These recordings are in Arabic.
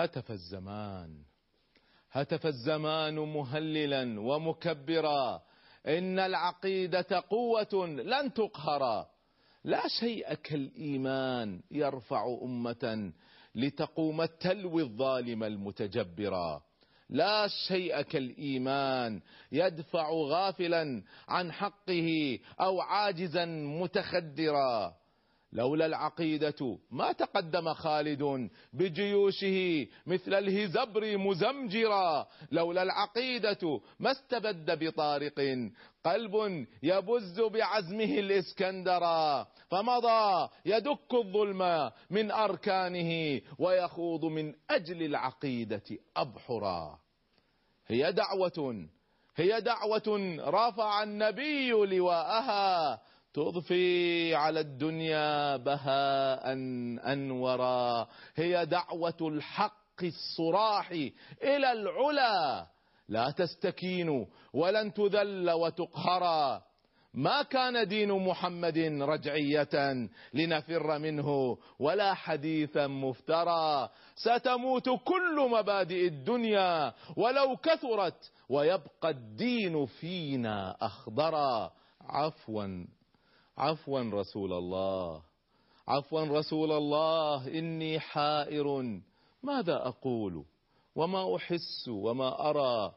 هتف الزمان هتف الزمان مهللا ومكبرا. إن العقيدة قوة لن تقهر. لا شيء كالإيمان يرفع أمة لتقوم تلوي الظالم المتجبرا لا شيء كالإيمان يدفع غافلا عن حقه أو عاجزا متخدرا. لولا العقيدة ما تقدم خالد بجيوشه مثل الهزبر مزمجرا. لولا العقيدة ما استبد بطارق قلب يبز بعزمه الإسكندرا فمضى يدك الظلم من أركانه ويخوض من أجل العقيدة أبحرا. هي دعوة هي دعوة رفع النبي لواءها. تضفي على الدنيا بهاء أنورا. هي دعوة الحق الصراح إلى العلا. لا تستكين ولن تذل وتقهرا. ما كان دين محمد رجعية لنفر منه ولا حديثا مفترى ستموت كل مبادئ الدنيا ولو كثرت ويبقى الدين فينا أخضرا. عفوا. عفوا رسول الله. عفوا رسول الله إني حائر. ماذا أقول؟ وما أحس؟ وما أرى؟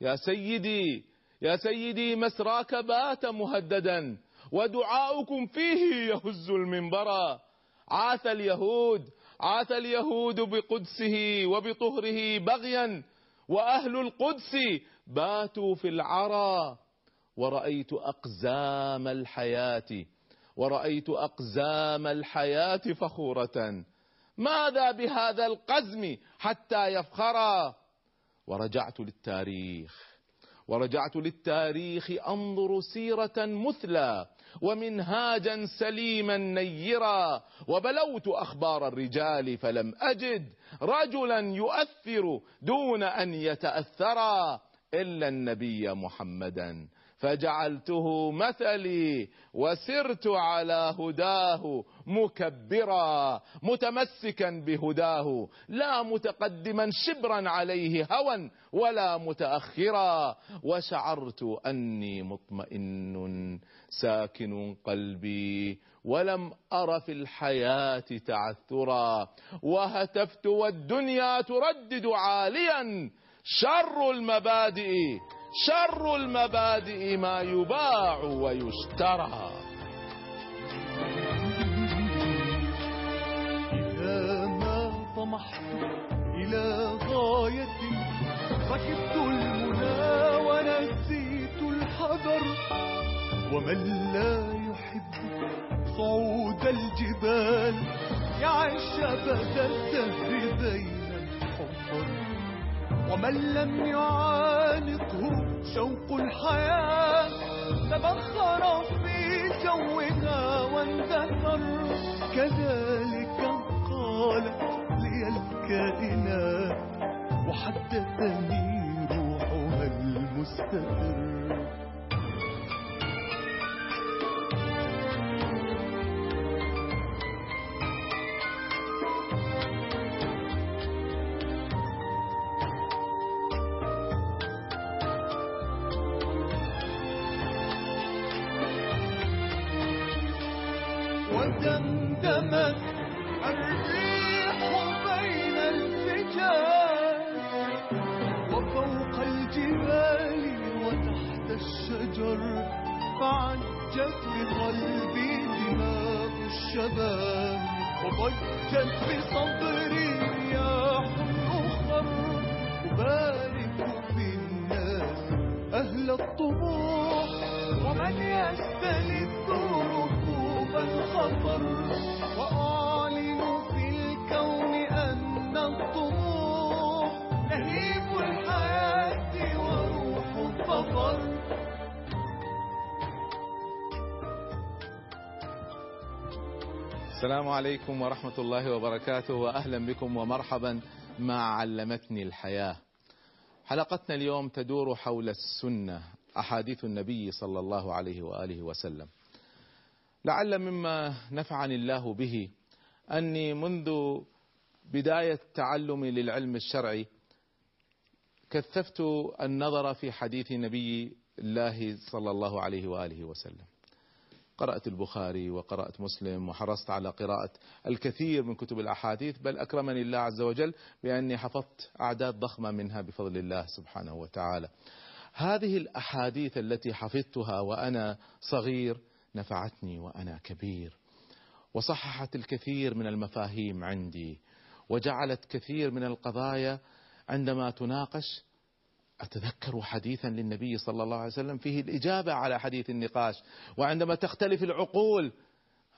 يا سيدي يا سيدي مسراك بات مهددا ودعاؤكم فيه يهز المنبر. عاث اليهود عاث اليهود بقدسه وبطهره بغيا وأهل القدس باتوا في العرى. ورأيت أقزام الحياة ورأيت أقزام الحياة فخورة. ماذا بهذا القزم حتى يفخرا ورجعت للتاريخ ورجعت للتاريخ أنظر سيرة مثلى ومنهاجا سليما نيرا. وبلوت أخبار الرجال فلم أجد رجلا يؤثر دون أن يتأثرا إلا النبي محمدا. فجعلته مثلي وسرت على هداه مكبرا متمسكا بهداه لا متقدما شبرا عليه هوى ولا متأخرا. وشعرت أني مطمئن ساكن قلبي ولم أر في الحياة تعثرا. وهتفت والدنيا تردد عاليا شر المبادئ شر المبادئ ما يباع ويشترى. إذا ما طمحت إلى غاية ركبت المنى ونسيت الحذر. ومن لا يحب صعود الجبال يعيش أبد الدهر بين ومن لم يعانقه شوق الحياة تبخر في جوها واندثر كذلك قالت لي الكائنات وحدثني روحها المستقر. السلام عليكم ورحمة الله وبركاته وأهلا بكم ومرحبا مع علمتني الحياة حلقتنا اليوم تدور حول السنة أحاديث النبي صلى الله عليه وآله وسلم لعل مما نفعني الله به أني منذ بداية تعلمي للعلم الشرعي كثفت النظر في حديث نبي الله صلى الله عليه وآله وسلم. قرأت البخاري وقرأت مسلم وحرصت على قراءة الكثير من كتب الأحاديث بل أكرمني الله عز وجل بأني حفظت أعداد ضخمة منها بفضل الله سبحانه وتعالى. هذه الأحاديث التي حفظتها وأنا صغير نفعتني وأنا كبير. وصححت الكثير من المفاهيم عندي وجعلت كثير من القضايا عندما تناقش أتذكر حديثا للنبي صلى الله عليه وسلم فيه الإجابة على حديث النقاش وعندما تختلف العقول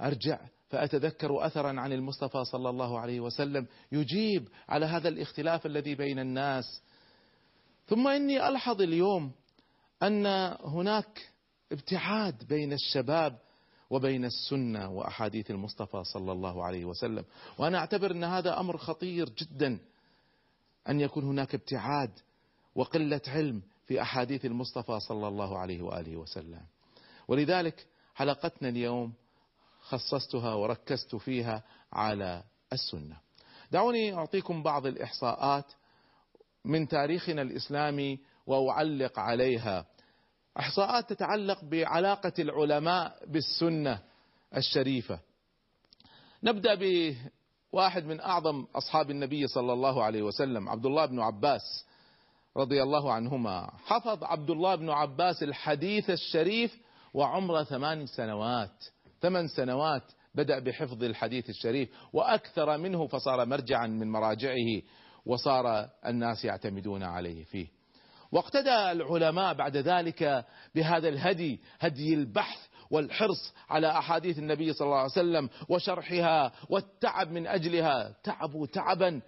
أرجع فأتذكر أثرا عن المصطفى صلى الله عليه وسلم يجيب على هذا الاختلاف الذي بين الناس. ثم إني ألحظ اليوم أن هناك ابتعاد بين الشباب وبين السنة وأحاديث المصطفى صلى الله عليه وسلم وأنا أعتبر أن هذا أمر خطير جدا أن يكون هناك ابتعاد وقلة علم في أحاديث المصطفى صلى الله عليه وآله وسلم. ولذلك حلقتنا اليوم خصصتها وركزت فيها على السنة. دعوني أعطيكم بعض الإحصاءات من تاريخنا الإسلامي وأعلق عليها. إحصاءات تتعلق بعلاقة العلماء بالسنة الشريفة. نبدأ بواحد من أعظم أصحاب النبي صلى الله عليه وسلم عبد الله بن عباس. رضي الله عنهما، حفظ عبد الله بن عباس الحديث الشريف وعمره ثمان سنوات، ثمان سنوات بدأ بحفظ الحديث الشريف وأكثر منه فصار مرجعا من مراجعه وصار الناس يعتمدون عليه فيه. واقتدى العلماء بعد ذلك بهذا الهدي هدي البحث والحرص على أحاديث النبي صلى الله عليه وسلم وشرحها والتعب من أجلها. تعبوا تعبا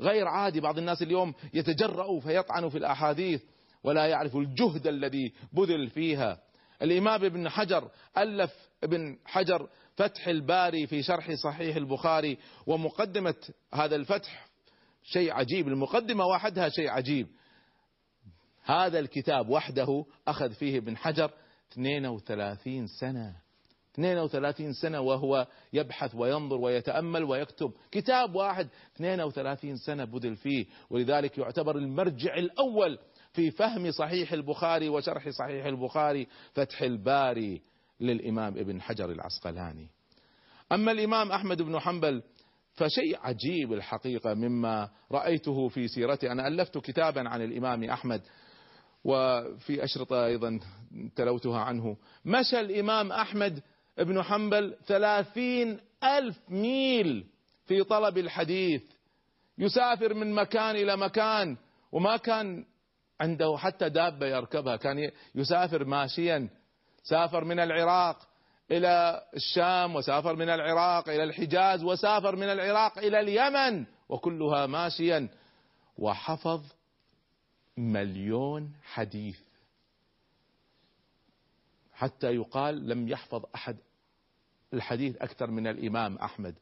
غير عادي. بعض الناس اليوم يتجرأ فيطعن في الأحاديث ولا يعرف الجهد الذي بذل فيها. الإمام ابن حجر ألف ابن حجر فتح الباري في شرح صحيح البخاري ومقدمة هذا الفتح شيء عجيب. المقدمة وحدها شيء عجيب. هذا الكتاب وحده أخذ فيه ابن حجر 32 سنة. 32 سنة وهو يبحث وينظر ويتأمل ويكتب. كتاب واحد 32 سنة بذل فيه. ولذلك يعتبر المرجع الأول في فهم صحيح البخاري وشرح صحيح البخاري فتح الباري للإمام ابن حجر العسقلاني. أما الإمام أحمد بن حنبل فشيء عجيب الحقيقة مما رأيته في سيرته. أنا ألفت كتابا عن الإمام أحمد وفي أشرطة أيضا تلوتها عنه. مشى الإمام أحمد بن حنبل ثلاثين ألف ميل في طلب الحديث. يسافر من مكان إلى مكان وما كان عنده حتى دابة يركبها كان يسافر ماشيا. سافر من العراق إلى الشام وسافر من العراق إلى الحجاز وسافر من العراق إلى اليمن وكلها ماشيا. وحفظ مليون حديث. حتى يقال لم يحفظ أحد الحديث أكثر من الإمام أحمد.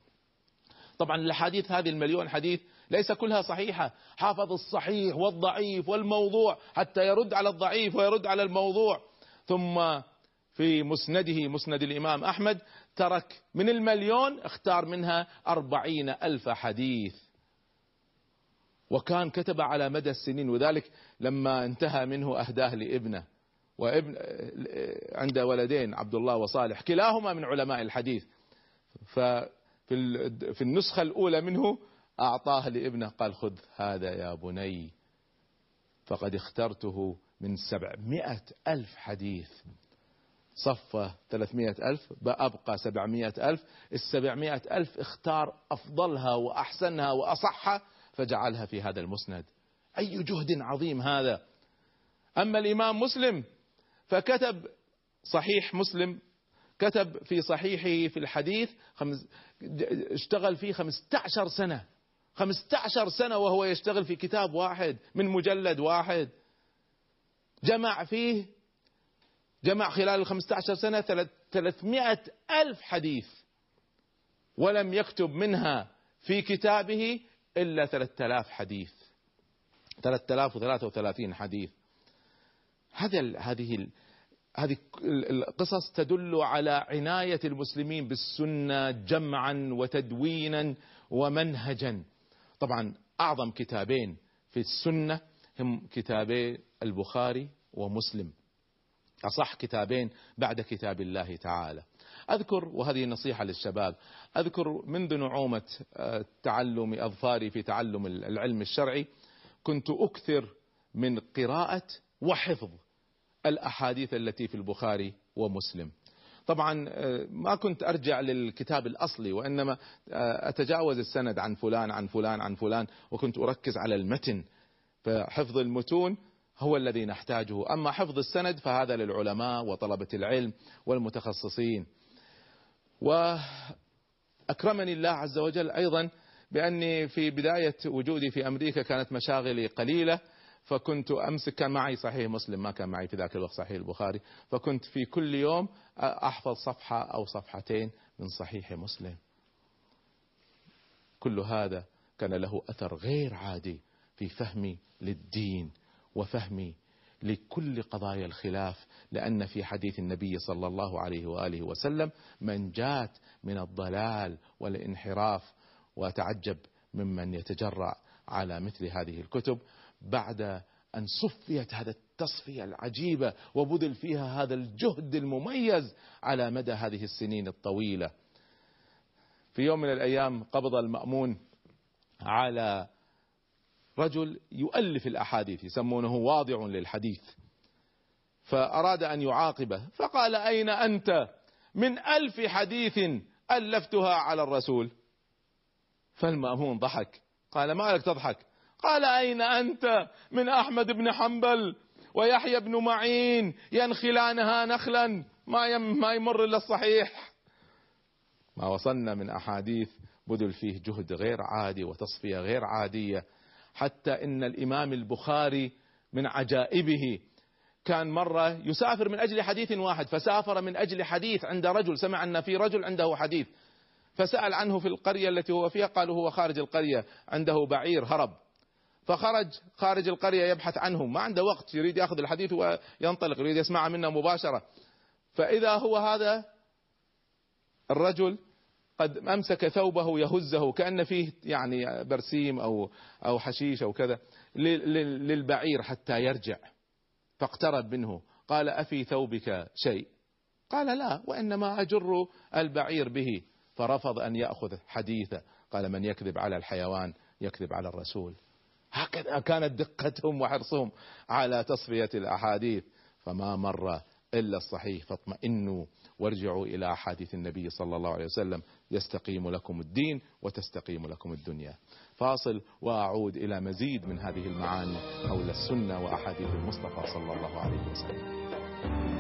طبعا الاحاديث هذه المليون حديث ليس كلها صحيحة. حافظ الصحيح والضعيف والموضوع حتى يرد على الضعيف ويرد على الموضوع. ثم في مسنده مسند الإمام أحمد ترك من المليون اختار منها أربعين ألف حديث. وكان كتب على مدى السنين وذلك لما انتهى منه أهداه لابنه. وابن عند ولدين عبد الله وصالح كلاهما من علماء الحديث. ففي في النسخة الأولى منه أعطاه لابنه قال خذ هذا يا بني فقد اخترته من سبعمائة ألف حديث. صفة ثلاثمائة ألف أبقى سبعمائة ألف. السبعمائة ألف اختار أفضلها وأحسنها وأصحها فجعلها في هذا المسند. أي جهد عظيم هذا. أما الإمام مسلم فكتب صحيح مسلم كتب في صحيحه في الحديث خمس اشتغل فيه خمسة عشر سنة خمسة عشر سنة وهو يشتغل في كتاب واحد من مجلد واحد. جمع فيه جمع خلال الخمسة عشر سنة ثلاثمائة ألف حديث ولم يكتب منها في كتابه إلا 3000 حديث 3033 حديث. هذا هذه هذه القصص تدل على عناية المسلمين بالسنة جمعا وتدوينا ومنهجا. طبعا أعظم كتابين في السنة هم كتابي البخاري ومسلم. أصح كتابين بعد كتاب الله تعالى. أذكر وهذه نصيحة للشباب أذكر منذ نعومة آه، تعلم أظفاري في تعلم العلم الشرعي كنت أكثر من قراءة وحفظ. الأحاديث التي في البخاري ومسلم. طبعا آه، ما كنت أرجع للكتاب الأصلي وإنما آه، أتجاوز السند عن فلان عن فلان عن فلان وكنت أركز على المتن. فحفظ المتون هو الذي نحتاجه. أما حفظ السند فهذا للعلماء وطلبة العلم والمتخصصين. وأكرمني الله عز وجل أيضا بأني في بداية وجودي في أمريكا كانت مشاغلي قليلة. فكنت أمسك كان معي صحيح مسلم ما كان معي في ذاك الوقت صحيح البخاري. فكنت في كل يوم أحفظ صفحة أو صفحتين من صحيح مسلم. كل هذا كان له أثر غير عادي في فهمي للدين وفهمي لكل قضايا الخلاف لأن في حديث النبي صلى الله عليه وآله وسلم من جات من الضلال والانحراف واتعجب ممن يتجرأ على مثل هذه الكتب. بعد أن صفيت هذا التصفية العجيبة وبذل فيها هذا الجهد المميز على مدى هذه السنين الطويلة. في يوم من الأيام قبض المأمون على رجل يؤلف الأحاديث يسمونه واضع للحديث فأراد أن يعاقبه فقال أين أنت؟ من ألف حديث ألفتها على الرسول. فالمأمون ضحك قال ما لك تضحك؟ قال أين أنت من أحمد بن حنبل ويحيى بن معين ينخلانها نخلا؟ ما ما يمر إلا الصحيح. ما وصلنا من أحاديث بذل فيه جهد غير عادي وتصفية غير عادية. حتى إن الإمام البخاري من عجائبه كان مرة يسافر من أجل حديث واحد فسافر من أجل حديث عند رجل سمع أن في رجل عنده حديث فسأل عنه في القرية التي هو فيها قالوا هو خارج القرية عنده بعير هرب. فخرج خارج القرية يبحث عنهم. ما عنده وقت يريد يأخذ الحديث وينطلق يريد يسمع منه مباشرة. فإذا هو هذا الرجل قد أمسك ثوبه يهزه كأن فيه يعني برسيم أو أو حشيش أو كذا للبعير حتى يرجع. فاقترب منه. قال أفي ثوبك شيء؟ قال لا وإنما أجر البعير به. فرفض أن يأخذ حديثه. قال من يكذب على الحيوان يكذب على الرسول. هكذا كانت دقتهم وحرصهم على تصفية الأحاديث. فما مر إلا الصحيح. فاطمئنوا وارجعوا إلى أحاديث النبي صلى الله عليه وسلم. يستقيم لكم الدين وتستقيم لكم الدنيا. فاصل وأعود إلى مزيد من هذه المعاني حول السنة وأحاديث المصطفى صلى الله عليه وسلم.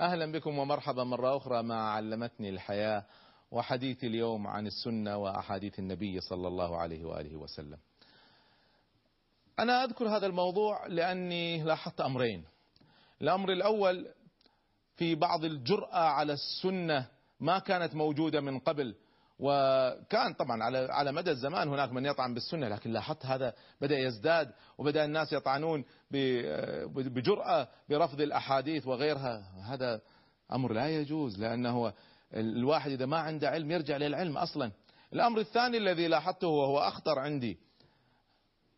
أهلا بكم ومرحبا مرة أخرى مع علمتني الحياة وحديث اليوم عن السنة وأحاديث النبي صلى الله عليه وآله وسلم. أنا أذكر هذا الموضوع لأني لاحظت أمرين. الأمر الأول في بعض الجرأة على السنة ما كانت موجودة من قبل وكان طبعا على على مدى الزمان هناك من يطعن بالسنة لكن لاحظت هذا بدأ يزداد وبدأ الناس يطعنون بجرأة برفض الأحاديث وغيرها. هذا أمر لا يجوز لأنه الواحد إذا ما عنده علم يرجع للعلم أصلا. الأمر الثاني الذي لاحظته وهو أخطر عندي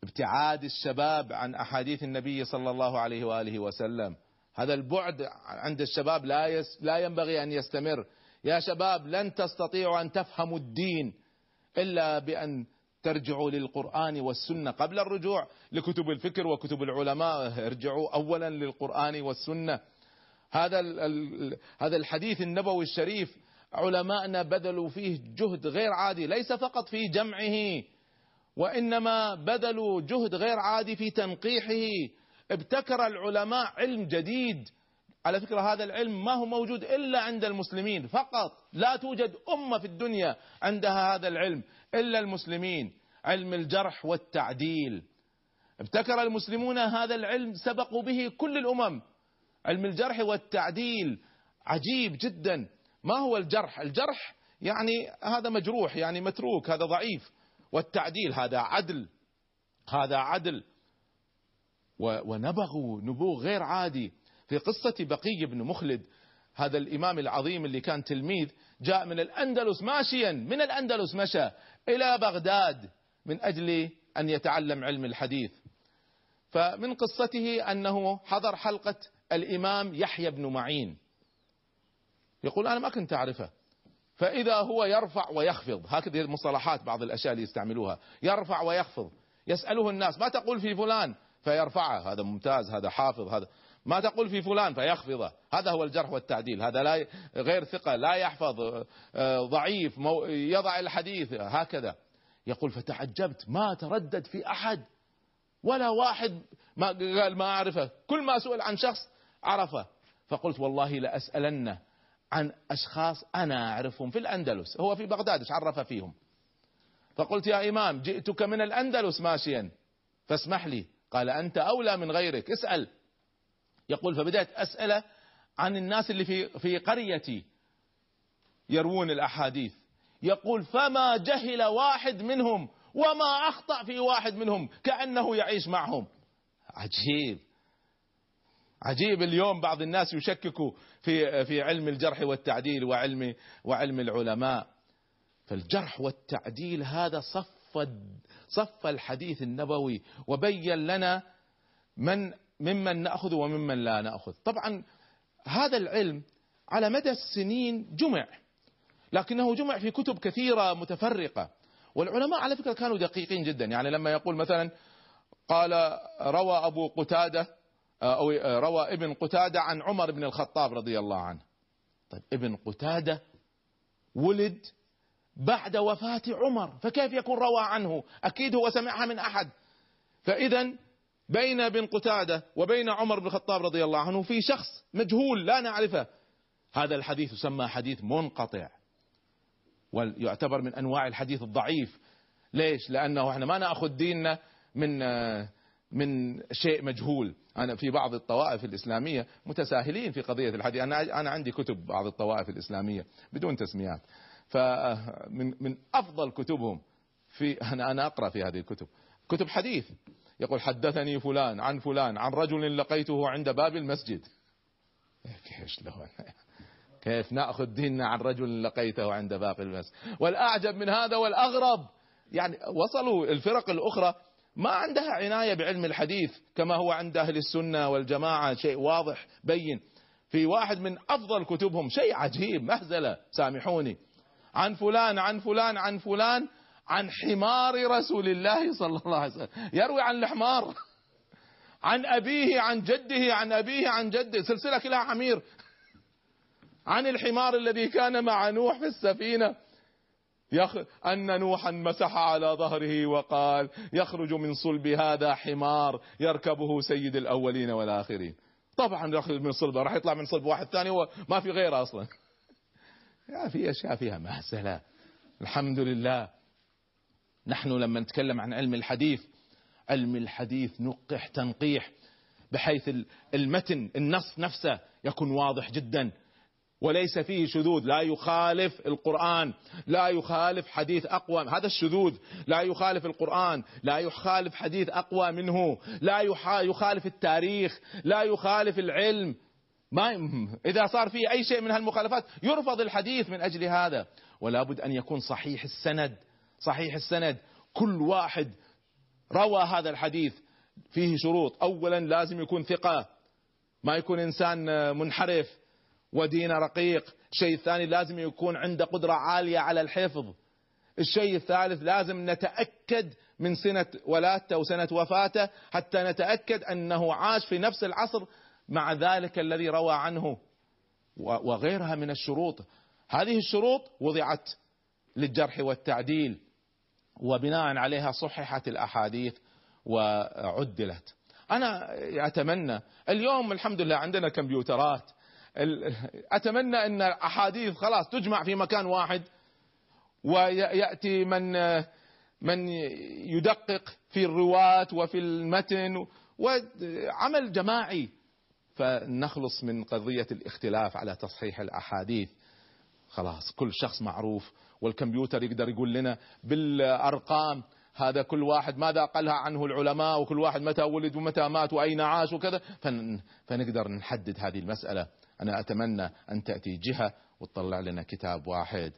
ابتعاد الشباب عن أحاديث النبي صلى الله عليه وآله وسلم. هذا البعد عند الشباب لا لا ينبغي أن يستمر. يا شباب لن تستطيعوا أن تفهموا الدين إلا بأن ترجعوا للقرآن والسنة قبل الرجوع لكتب الفكر وكتب العلماء. ارجعوا اولا للقرآن والسنة. هذا هذا الحديث النبوي الشريف علماءنا بذلوا فيه جهد غير عادي ليس فقط في جمعه وإنما بذلوا جهد غير عادي في تنقيحه. ابتكر العلماء علم جديد على فكرة هذا العلم ما هو موجود إلا عند المسلمين فقط. لا توجد أمة في الدنيا عندها هذا العلم إلا المسلمين. علم الجرح والتعديل. ابتكر المسلمون هذا العلم سبقوا به كل الأمم. علم الجرح والتعديل عجيب جدا. ما هو الجرح؟ الجرح يعني هذا مجروح يعني متروك هذا ضعيف. والتعديل هذا عدل هذا عدل. ونبغوا نبوغ غير عادي. في قصة بقي بن مخلد هذا الإمام العظيم اللي كان تلميذ جاء من الأندلس ماشيا من الأندلس مشى إلى بغداد من أجل أن يتعلم علم الحديث. فمن قصته أنه حضر حلقة الإمام يحيى بن معين. يقول أنا ما كنت أعرفه. فإذا هو يرفع ويخفض هكذا المصطلحات بعض الأشياء اللي يستعملوها. يرفع ويخفض. يسأله الناس ما تقول في فلان؟ فيرفعه هذا ممتاز هذا حافظ هذا ما تقول في فلان فيخفضه. هذا هو الجرح والتعديل. هذا لا غير ثقة لا يحفظ آه، ضعيف يضع الحديث هكذا. يقول فتعجبت ما تردد في أحد. ولا واحد ما قال ما أعرفه. كل ما سئل عن شخص عرفه. فقلت والله لأسألنه عن أشخاص أنا أعرفهم في الأندلس. هو في بغداد إيش عرف فيهم؟ فقلت يا إمام جئتك من الأندلس ماشيا. فاسمح لي. قال أنت أولى من غيرك. اسأل. يقول فبدأت أسأله عن الناس اللي في في قريتي يروون الأحاديث. يقول فما جهل واحد منهم وما أخطأ في واحد منهم؟ كأنه يعيش معهم. عجيب. عجيب اليوم بعض الناس يشككوا في في علم الجرح والتعديل وعلم وعلم العلماء. فالجرح والتعديل هذا صف صف الحديث النبوي وبين لنا من ممن نأخذ وممن لا نأخذ. طبعا هذا العلم على مدى السنين جمع لكنه جمع في كتب كثيرة متفرقة. والعلماء على فكرة كانوا دقيقين جدا. يعني لما يقول مثلا قال روى أبو قتادة أو روى ابن قتادة عن عمر بن الخطاب رضي الله عنه. طيب ابن قتادة ولد بعد وفاة عمر فكيف يكون روى عنه؟ أكيد هو سمعها من أحد. فإذا بين ابن قتادة وبين عمر بن الخطاب رضي الله عنه في شخص مجهول لا نعرفه. هذا الحديث يسمى حديث منقطع ويعتبر من أنواع الحديث الضعيف. ليش؟ لأنه إحنا ما نأخذ ديننا من من شيء مجهول. أنا في بعض الطوائف الإسلامية متساهلين في قضية الحديث. أنا أنا عندي كتب بعض الطوائف الإسلامية بدون تسميات. فمن من أفضل كتبهم في أنا أنا أقرأ في هذه الكتب. كتب حديث. يقول حدثني فلان عن فلان عن رجل لقيته عند باب المسجد. شلون كيف نأخذ ديننا عن رجل لقيته عند باب المسجد؟ والأعجب من هذا والأغرب يعني وصلوا الفرق الأخرى ما عندها عناية بعلم الحديث كما هو عند أهل السنة والجماعة شيء واضح بين. في واحد من أفضل كتبهم شيء عجيب مهزلة سامحوني. عن فلان عن فلان عن فلان عن حمار رسول الله صلى الله عليه وسلم يروي عن الحمار عن أبيه عن جده عن أبيه عن جده سلسلة كلها عمير عن الحمار الذي كان مع نوح في السفينة يخ... أن نوحا مسح على ظهره وقال يخرج من صلب هذا حمار يركبه سيد الأولين والآخرين طبعا يخرج من صلبه راح يطلع من صلب واحد ثاني هو ما في غيره أصلا يا في أشياء فيها مهزلة الحمد لله نحن لما نتكلم عن علم الحديث علم الحديث نقح تنقيح بحيث المتن النص نفسه يكون واضح جدا. وليس فيه شذوذ. لا يخالف القرآن لا يخالف حديث أقوى. هذا الشذوذ. لا يخالف القرآن لا يخالف حديث أقوى منه. لا يخالف التاريخ لا يخالف العلم. ما إذا صار في أي شيء من هالمخالفات يرفض الحديث من أجل هذا. ولا بد أن يكون صحيح السند. صحيح السند. كل واحد روى هذا الحديث. فيه شروط. أولا لازم يكون ثقة. ما يكون إنسان منحرف ودين رقيق. الشيء الثاني لازم يكون عنده قدرة عالية على الحفظ. الشيء الثالث لازم نتأكد من سنة ولادته وسنة وفاته حتى نتأكد أنه عاش في نفس العصر مع ذلك الذي روى عنه وغيرها من الشروط. هذه الشروط وضعت للجرح والتعديل. وبناء عليها صححت الأحاديث وعدلت. أنا أتمنى اليوم الحمد لله عندنا كمبيوترات. أتمنى إن احاديث خلاص تجمع في مكان واحد ويأتي من من يدقق في الرواة وفي المتن وعمل جماعي. فنخلص من قضية الاختلاف على تصحيح الأحاديث. خلاص كل شخص معروف والكمبيوتر يقدر يقول لنا بالأرقام هذا كل واحد ماذا قالها عنه العلماء وكل واحد متى ولد ومتى مات وأين عاش وكذا. فنقدر نحدد هذه المسألة. أنا أتمنى أن تأتي جهة وتطلع لنا كتاب واحد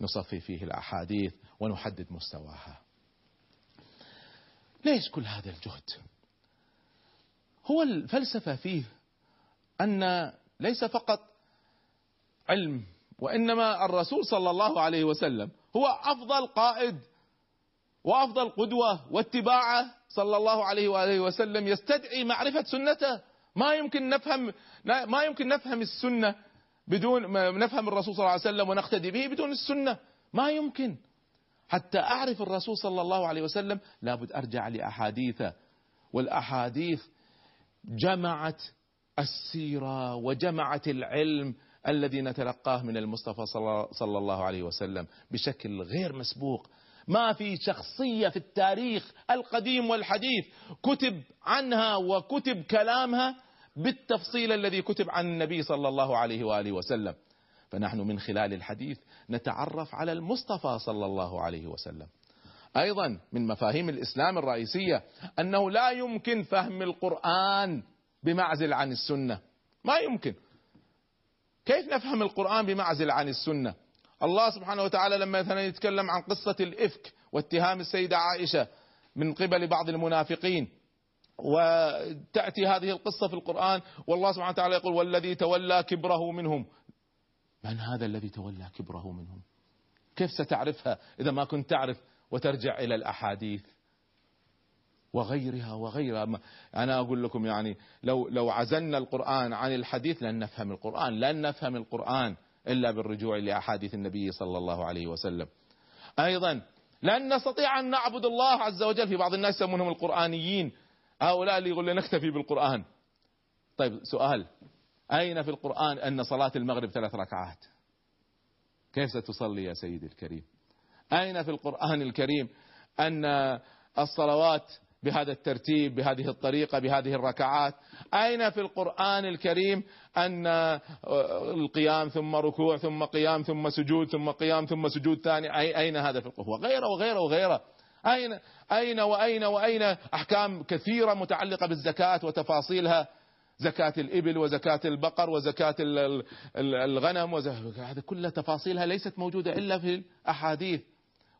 نصفي فيه الأحاديث ونحدد مستواها. ليش كل هذا الجهد؟ هو الفلسفة فيه أن ليس فقط علم وإنما الرسول صلى الله عليه وسلم هو أفضل قائد وأفضل قدوة واتباعه صلى الله عليه وآله وسلم يستدعي معرفة سنته. ما يمكن نفهم ما يمكن نفهم السنة بدون نفهم الرسول صلى الله عليه وسلم ونقتدي به بدون السنة. ما يمكن. حتى أعرف الرسول صلى الله عليه وسلم لابد أرجع لأحاديثه. والأحاديث جمعت السيرة وجمعت العلم الذي نتلقاه من المصطفى صلى الله عليه وسلم بشكل غير مسبوق. ما في شخصية في التاريخ القديم والحديث كتب عنها وكتب كلامها بالتفصيل الذي كتب عن النبي صلى الله عليه وآله وسلم. فنحن من خلال الحديث نتعرف على المصطفى صلى الله عليه وسلم. أيضا من مفاهيم الإسلام الرئيسية أنه لا يمكن فهم القرآن بمعزل عن السنة. ما يمكن. كيف نفهم القرآن بمعزل عن السنة؟ الله سبحانه وتعالى لما مثلا يتكلم عن قصة الإفك واتهام السيدة عائشة من قبل بعض المنافقين وتأتي هذه القصة في القرآن والله سبحانه وتعالى يقول والذي تولى كبره منهم. من هذا الذي تولى كبره منهم؟ كيف ستعرفها إذا ما كنت تعرف وترجع إلى الأحاديث؟ وغيرها وغيرها. أنا أقول لكم يعني لو لو عزلنا القرآن عن الحديث لن نفهم القرآن لن نفهم القرآن إلا بالرجوع لأحاديث النبي صلى الله عليه وسلم. أيضا لن نستطيع أن نعبد الله عز وجل. في بعض الناس يسمونهم القرآنيين. هؤلاء اللي يقول نكتفي بالقرآن. طيب سؤال أين في القرآن أن صلاة المغرب ثلاث ركعات؟ كيف ستصلي يا سيدي الكريم؟ أين في القرآن الكريم أن الصلوات بهذا الترتيب بهذه الطريقة بهذه الركعات. أين في القرآن الكريم أن القيام ثم ركوع ثم قيام ثم سجود ثم قيام ثم سجود ثاني؟ أين هذا في القرآن وغيره وغيره وغيره. أين أين وأين وأين؟ أحكام كثيرة متعلقة بالزكاة وتفاصيلها. زكاة الإبل وزكاة البقر وزكاة الغنم هذه كلها تفاصيلها ليست موجودة إلا في الأحاديث.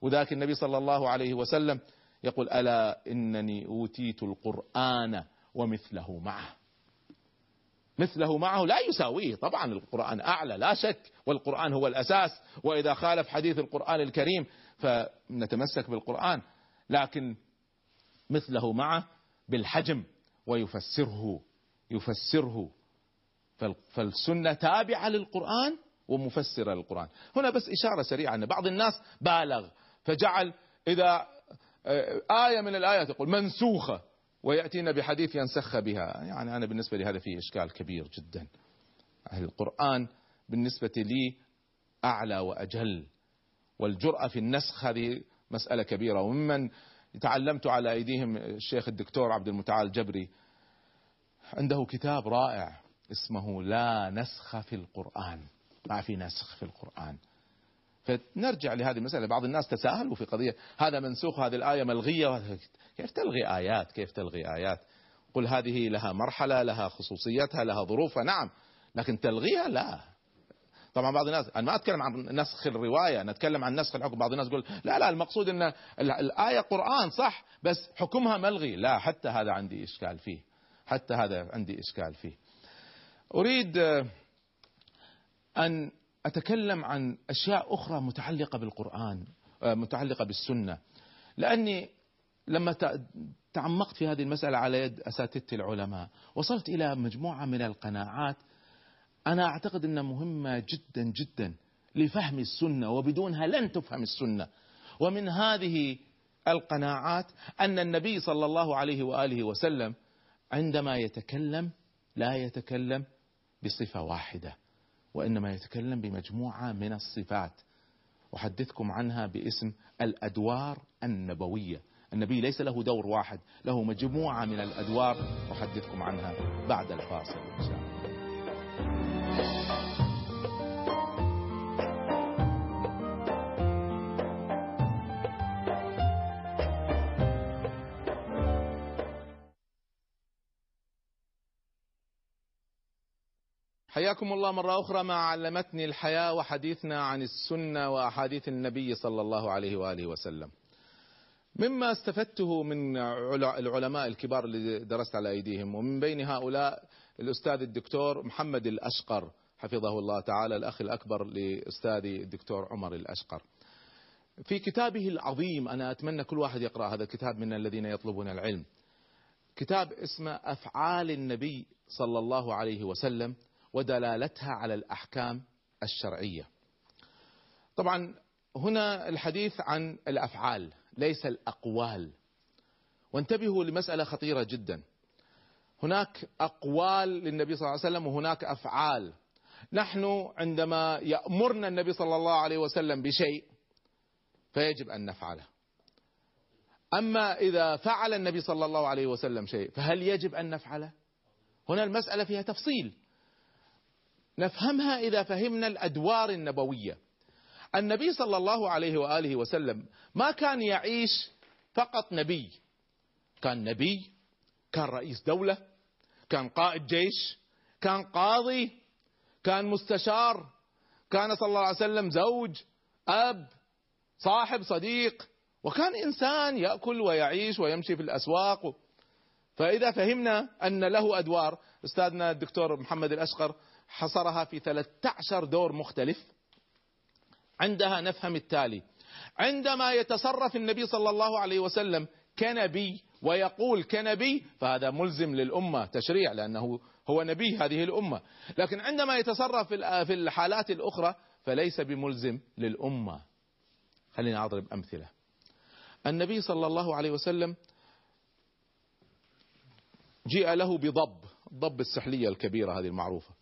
وذاك النبي صلى الله عليه وسلم يقول ألا إنني أوتيت القرآن ومثله معه. مثله معه لا يساويه طبعا القرآن أعلى لا شك والقرآن هو الأساس. وإذا خالف حديث القرآن الكريم فنتمسك بالقرآن لكن مثله معه بالحجم ويفسره يفسره. فالسنة تابعة للقرآن ومفسرة للقرآن. هنا بس إشارة سريعة أن بعض الناس بالغ فجعل إذا آية من الآيات يقول منسوخة ويأتينا بحديث ينسخ بها. يعني أنا بالنسبة لي هذا فيه إشكال كبير جدا. القرآن بالنسبة لي أعلى وأجل والجرأة في النسخ هذه مسألة كبيرة. وممن تعلمت على أيديهم الشيخ الدكتور عبد المتعال الجبري عنده كتاب رائع اسمه لا نسخ في القرآن. ما في نسخ في القرآن. فنرجع لهذه المسألة. بعض الناس تساهلوا في قضية هذا منسوخ هذه الآية ملغية. كيف تلغي آيات؟ كيف تلغي آيات؟ قل هذه لها مرحلة لها خصوصيتها لها ظروفها. نعم لكن تلغيها لا. طبعا بعض الناس أنا ما أتكلم عن نسخ الرواية أنا أتكلم عن نسخ الحكم. بعض الناس يقول لا لا المقصود إن الآية قرآن صح بس حكمها ملغي. لا حتى هذا عندي إشكال فيه. حتى هذا عندي إشكال فيه. أريد أن أتكلم عن أشياء أخرى متعلقة بالقرآن متعلقة بالسنة. لأني لما تعمقت في هذه المسألة على يد أساتذتي العلماء وصلت إلى مجموعة من القناعات أنا أعتقد أنها مهمة جدا جدا لفهم السنة وبدونها لن تفهم السنة. ومن هذه القناعات أن النبي صلى الله عليه وآله وسلم عندما يتكلم لا يتكلم بصفة واحدة. وإنما يتكلم بمجموعة من الصفات. أحدثكم عنها باسم الأدوار النبوية. النبي ليس له دور واحد له مجموعة من الأدوار. أحدثكم عنها بعد الفاصل إن شاء الله. حياكم الله مرة أخرى مع علمتني الحياة وحديثنا عن السنة وأحاديث النبي صلى الله عليه وآله وسلم. مما استفدته من العلماء الكبار اللي درست على أيديهم ومن بين هؤلاء الأستاذ الدكتور محمد الأشقر حفظه الله تعالى الأخ الأكبر لأستاذي الدكتور عمر الأشقر. في كتابه العظيم أنا أتمنى كل واحد يقرأ هذا الكتاب من الذين يطلبون العلم. كتاب اسمه أفعال النبي صلى الله عليه وسلم ودلالتها على الأحكام الشرعية. طبعا هنا الحديث عن الأفعال ليس الأقوال. وانتبهوا لمسألة خطيرة جدا. هناك أقوال للنبي صلى الله عليه وسلم وهناك أفعال. نحن عندما يأمرنا النبي صلى الله عليه وسلم بشيء فيجب أن نفعله. أما إذا فعل النبي صلى الله عليه وسلم شيء فهل يجب أن نفعله؟ هنا المسألة فيها تفصيل. نفهمها إذا فهمنا الأدوار النبوية. النبي صلى الله عليه وآله وسلم ما كان يعيش فقط نبي. كان نبي كان رئيس دولة كان قائد جيش كان قاضي كان مستشار كان صلى الله عليه وسلم زوج أب صاحب صديق. وكان إنسان يأكل ويعيش ويمشي في الأسواق. فإذا فهمنا أن له أدوار أستاذنا الدكتور محمد الأشقر حصرها في 13 دور مختلف. عندها نفهم التالي. عندما يتصرف النبي صلى الله عليه وسلم كنبي ويقول كنبي فهذا ملزم للأمة تشريع لأنه هو نبي هذه الأمة. لكن عندما يتصرف في الحالات الأخرى فليس بملزم للأمة. خليني أضرب أمثلة. النبي صلى الله عليه وسلم جيء له بضب الضب السحلية الكبيرة هذه المعروفة.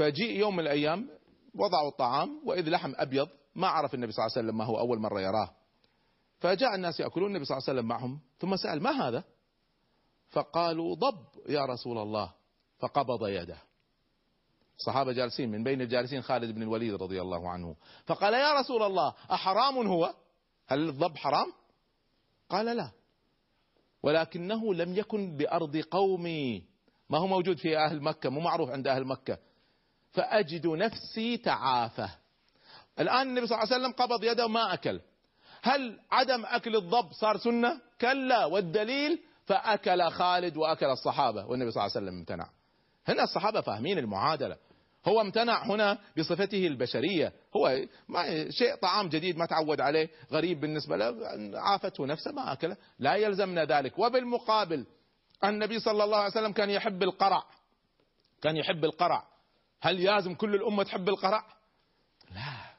فجيء يوم من الأيام وضعوا الطعام وإذ لحم أبيض ما عرف النبي صلى الله عليه وسلم ما هو أول مرة يراه. فجاء الناس يأكلون النبي صلى الله عليه وسلم معهم ثم سأل ما هذا؟ فقالوا ضب يا رسول الله. فقبض يده. الصحابة جالسين من بين الجالسين خالد بن الوليد رضي الله عنه. فقال يا رسول الله أحرام هو؟ هل الضب حرام؟ قال لا. ولكنه لم يكن بأرض قومي. ما هو موجود في أهل مكة مو معروف عند أهل مكة. فأجد نفسي تعافى الآن النبي صلى الله عليه وسلم قبض يده وما أكل. هل عدم أكل الضب صار سنة؟ كلا. والدليل فأكل خالد وأكل الصحابة والنبي صلى الله عليه وسلم امتنع. هنا الصحابة فاهمين المعادلة. هو امتنع هنا بصفته البشرية. هو ما شيء طعام جديد ما تعود عليه غريب بالنسبة له عافته نفسه ما أكله. لا يلزمنا ذلك. وبالمقابل النبي صلى الله عليه وسلم كان يحب القرع. كان يحب القرع. هل يلزم كل الأمة تحب القرع لا.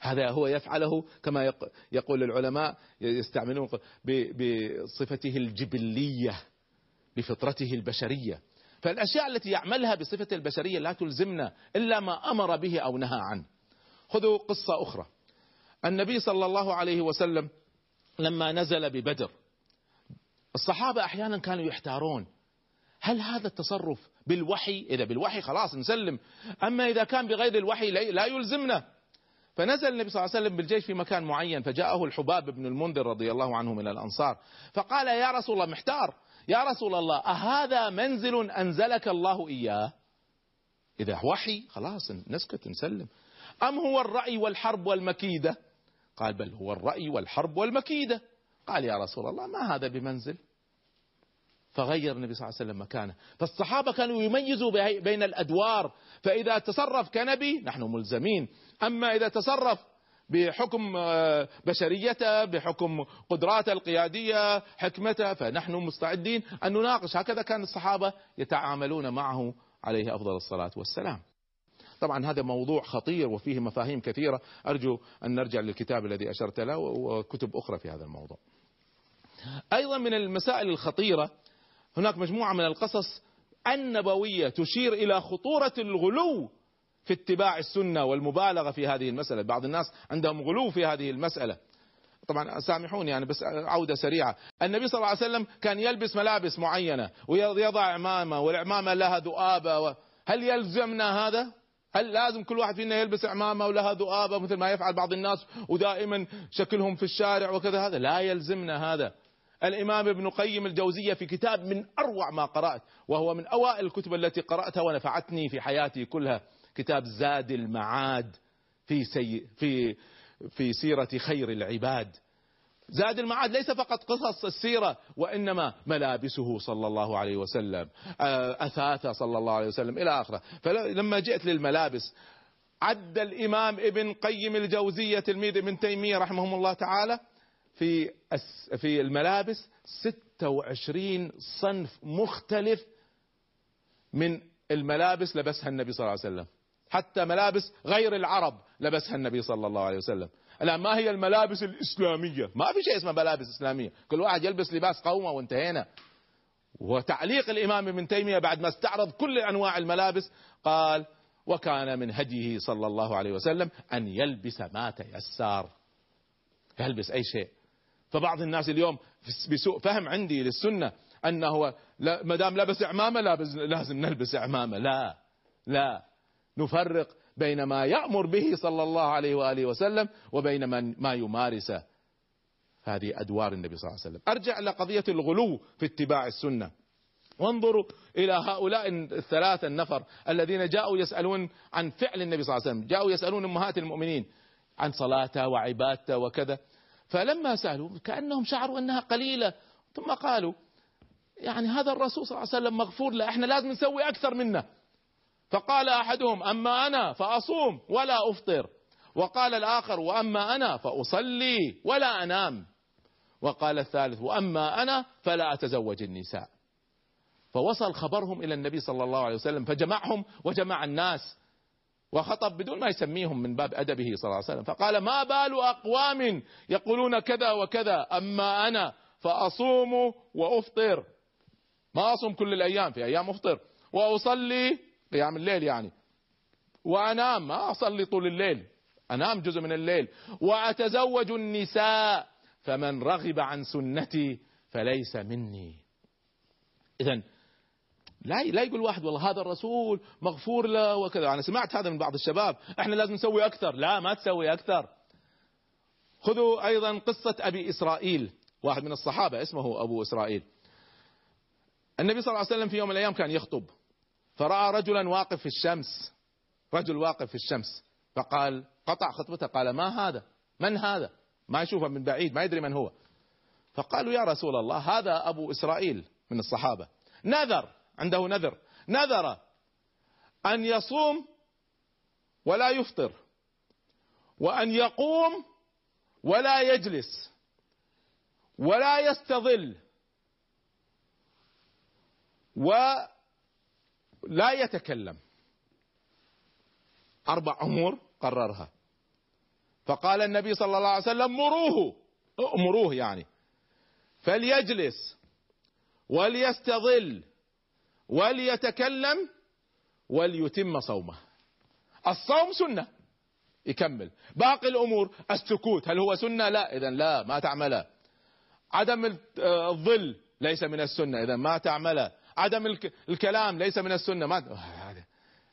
هذا هو يفعله كما يقول العلماء يستعملون بصفته الجبلية بفطرته البشرية. فالأشياء التي يعملها بصفة البشرية لا تلزمنا إلا ما أمر به أو نهى عنه. خذوا قصة أخرى. النبي صلى الله عليه وسلم لما نزل ببدر الصحابة أحيانا كانوا يحتارون هل هذا التصرف بالوحي؟ إذا بالوحي خلاص نسلم. أما إذا كان بغير الوحي لا يلزمنا. فنزل النبي صلى الله عليه وسلم بالجيش في مكان معين فجاءه الحباب بن المنذر رضي الله عنه من الأنصار. فقال يا رسول الله محتار. يا رسول الله أهذا منزل أنزلك الله إياه؟ إذا وحي خلاص نسكت نسلم. أم هو الرأي والحرب والمكيدة؟ قال بل هو الرأي والحرب والمكيدة. قال يا رسول الله ما هذا بمنزل؟ فغير النبي صلى الله عليه وسلم مكانه. فالصحابة كانوا يميزوا بين الأدوار. فإذا تصرف كنبي نحن ملزمين. أما إذا تصرف بحكم آه، بشريته بحكم قدراته القيادية حكمته فنحن مستعدين أن نناقش. هكذا كان الصحابة يتعاملون معه عليه أفضل الصلاة والسلام. طبعا هذا موضوع خطير وفيه مفاهيم كثيرة. أرجو أن نرجع للكتاب الذي أشرت له وكتب أخرى في هذا الموضوع. أيضا من المسائل الخطيرة هناك مجموعة من القصص النبوية تشير إلى خطورة الغلو في اتباع السنة والمبالغة في هذه المسألة. بعض الناس عندهم غلو في هذه المسألة. طبعا سامحوني يعني بس عودة سريعة. النبي صلى الله عليه وسلم كان يلبس ملابس معينة ويضع عمامة والعمامة لها ذؤابة هل يلزمنا هذا؟ هل لازم كل واحد فينا يلبس عمامة ولها ذؤابة مثل ما يفعل بعض الناس ودائما شكلهم في الشارع وكذا؟ هذا لا يلزمنا هذا. الإمام ابن قيم الجوزية في كتاب من أروع ما قرأت وهو من أوائل الكتب التي قرأتها ونفعتني في حياتي كلها كتاب زاد المعاد في سي في في سيرة خير العباد. زاد المعاد ليس فقط قصص السيرة وإنما ملابسه صلى الله عليه وسلم أثاثة صلى الله عليه وسلم إلى آخره. فلما جئت للملابس عد الإمام ابن قيم الجوزية تلميذ ابن تيمية رحمه الله تعالى في في الملابس 26 صنف مختلف من الملابس لبسها النبي صلى الله عليه وسلم. حتى ملابس غير العرب لبسها النبي صلى الله عليه وسلم. الآن ما هي الملابس الإسلامية؟ ما في شيء اسمه ملابس إسلامية. كل واحد يلبس لباس قومه وانتهينا. وتعليق الإمام ابن تيمية بعد ما استعرض كل أنواع الملابس قال وكان من هديه صلى الله عليه وسلم أن يلبس ما تيسر. يلبس أي شيء. فبعض الناس اليوم بسوء فهم عندي للسنة أنه ما دام لبس عمامة لازم نلبس عمامة لا. لا. نفرق بين ما يأمر به صلى الله عليه وآله وسلم وبين من ما يمارسه. هذه أدوار النبي صلى الله عليه وسلم. أرجع إلى قضية الغلو في اتباع السنة. وانظروا إلى هؤلاء الثلاثة النفر الذين جاءوا يسألون عن فعل النبي صلى الله عليه وسلم. جاءوا يسألون أمهات المؤمنين عن صلاته وعبادته وكذا. فلما سألوا كأنهم شعروا أنها قليلة ثم قالوا يعني هذا الرسول صلى الله عليه وسلم مغفور له إحنا لازم نسوي أكثر منه. فقال أحدهم أما أنا فأصوم ولا أفطر. وقال الآخر وأما أنا فأصلي ولا أنام. وقال الثالث وأما أنا فلا أتزوج النساء. فوصل خبرهم إلى النبي صلى الله عليه وسلم فجمعهم وجمع الناس. وخطب بدون ما يسميهم من باب أدبه صلى الله عليه وسلم. فقال ما بال أقوام يقولون كذا وكذا أما أنا فأصوم وأفطر. ما أصوم كل الأيام في أيام أفطر. وأصلي قيام الليل يعني. وأنام ما أصلي طول الليل أنام جزء من الليل. وأتزوج النساء فمن رغب عن سنتي فليس مني. اذا لا لا يقول واحد والله هذا الرسول مغفور له وكذا. أنا سمعت هذا من بعض الشباب. إحنا لازم نسوي أكثر. لا ما تسوي أكثر. خذوا أيضا قصة أبي إسرائيل واحد من الصحابة اسمه أبو إسرائيل. النبي صلى الله عليه وسلم في يوم من الأيام كان يخطب فرأى رجلا واقف في الشمس رجل واقف في الشمس فقال قطع خطبته. قال ما هذا؟ من هذا؟ ما يشوفه من بعيد ما يدري من هو. فقالوا يا رسول الله هذا أبو إسرائيل. من الصحابة. نذر. عنده نذر. نذر أن يصوم ولا يفطر وأن يقوم ولا يجلس ولا يستظل و لا يتكلم. أربع أمور قررها. فقال النبي صلى الله عليه وسلم مروه امروه يعني فليجلس وليستظل. وليتكلم وليتم صومه. الصوم سنة. يكمل. باقي الأمور السكوت. هل هو سنة؟ لا. إذا لا ما تعمله عدم الظل ليس من السنة. إذا ما تعمله عدم الكلام ليس من السنة. ما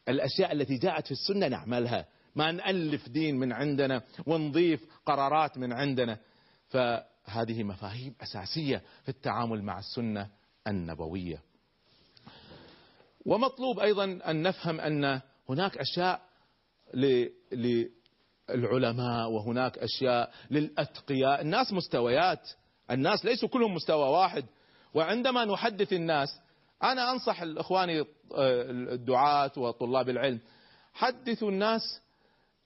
الأشياء التي جاءت في السنة نعملها. ما نألف دين من عندنا ونضيف قرارات من عندنا. فهذه مفاهيم أساسية في التعامل مع السنة النبوية. ومطلوب أيضا أن نفهم أن هناك أشياء للعلماء وهناك أشياء للأتقياء. الناس مستويات الناس ليسوا كلهم مستوى واحد. وعندما نحدث الناس أنا أنصح الإخواني آه، الدعاة وطلاب العلم حدثوا الناس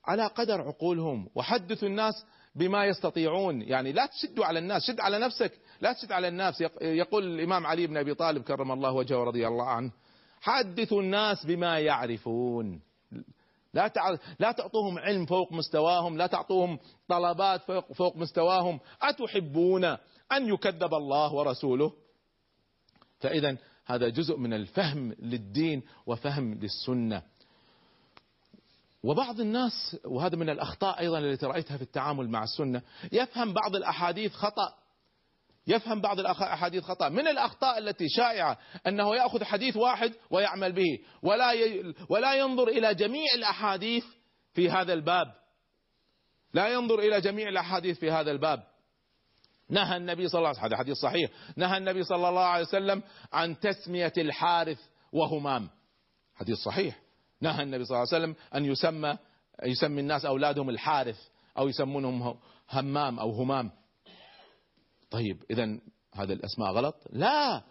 على قدر عقولهم وحدثوا الناس بما يستطيعون. يعني لا تشدوا على الناس شد على نفسك لا تشد على الناس. يقول الإمام علي بن أبي طالب كرم الله وجهه ورضي الله عنه حدثوا الناس بما يعرفون. لا. لا تعطوهم علم فوق مستواهم لا تعطوهم طلبات فوق, فوق مستواهم. أتحبون أن يكذب الله ورسوله؟ فإذا هذا جزء من الفهم للدين وفهم للسنة. وبعض الناس وهذا من الأخطاء أيضا التي رأيتها في التعامل مع السنة يفهم بعض الأحاديث خطأ. يفهم بعض الأحاديث خطأ. من الأخطاء التي شائعة أنه يأخذ حديث واحد ويعمل به. ولا ولا ينظر إلى جميع الأحاديث في هذا الباب. لا ينظر إلى جميع الأحاديث في هذا الباب. نهى النبي صلى الله عليه وسلم هذا حديث صحيح. نهى النبي صلى الله عليه وسلم عن تسمية الحارث وهمام. حديث صحيح. نهى النبي صلى الله عليه وسلم أن يسمى يسمي الناس أولادهم الحارث أو يسمونهم همام أو همام. طيب إذا هذا الأسماء غلط؟ لا.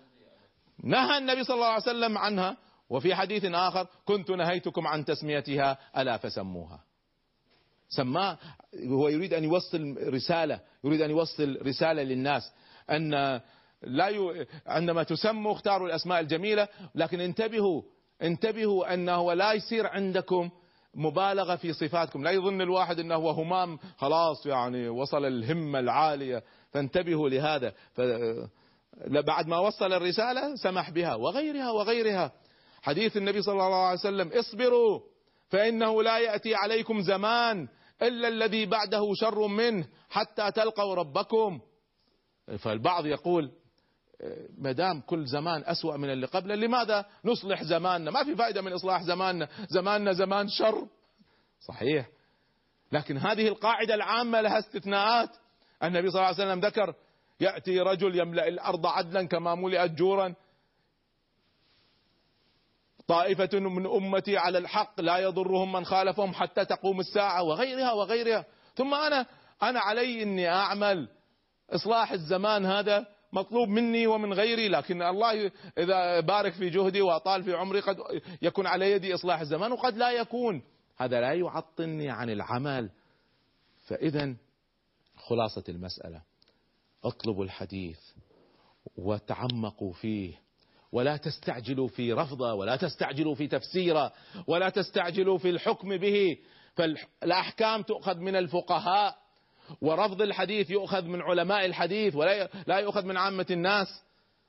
نهى النبي صلى الله عليه وسلم عنها وفي حديث آخر كنت نهيتكم عن تسميتها ألا فسموها. سماه هو يريد أن يوصل رسالة يريد أن يوصل رسالة للناس أن لا ي... عندما تسموا اختاروا الأسماء الجميلة لكن انتبهوا انتبهوا أنه لا يصير عندكم مبالغة في صفاتكم. لا يظن الواحد أنه هو همام خلاص يعني وصل الهمة العالية. فانتبهوا لهذا. بعد ما وصل الرسالة سمح بها وغيرها وغيرها. حديث النبي صلى الله عليه وسلم اصبروا فإنه لا يأتي عليكم زمان إلا الذي بعده شر منه حتى تلقوا ربكم. فالبعض يقول ما دام كل زمان أسوأ من اللي قبله لماذا نصلح زماننا؟ ما في فائدة من إصلاح زماننا. زماننا زمان شر. صحيح. لكن هذه القاعدة العامة لها استثناءات. النبي صلى الله عليه وسلم ذكر يأتي رجل يملأ الأرض عدلا كما ملئت جورا. طائفة من أمتي على الحق لا يضرهم من خالفهم حتى تقوم الساعة وغيرها وغيرها. ثم أنا أنا علي إني أعمل. إصلاح الزمان هذا مطلوب مني ومن غيري لكن الله إذا بارك في جهدي وأطال في عمري قد يكون على يدي إصلاح الزمان وقد لا يكون. هذا لا يعطلني عن العمل. فإذا خلاصة المسألة. اطلبوا الحديث وتعمقوا فيه ولا تستعجلوا في رفضه ولا تستعجلوا في تفسيره ولا تستعجلوا في الحكم به. فالأحكام تؤخذ من الفقهاء ورفض الحديث يؤخذ من علماء الحديث ولا لا يؤخذ من عامة الناس.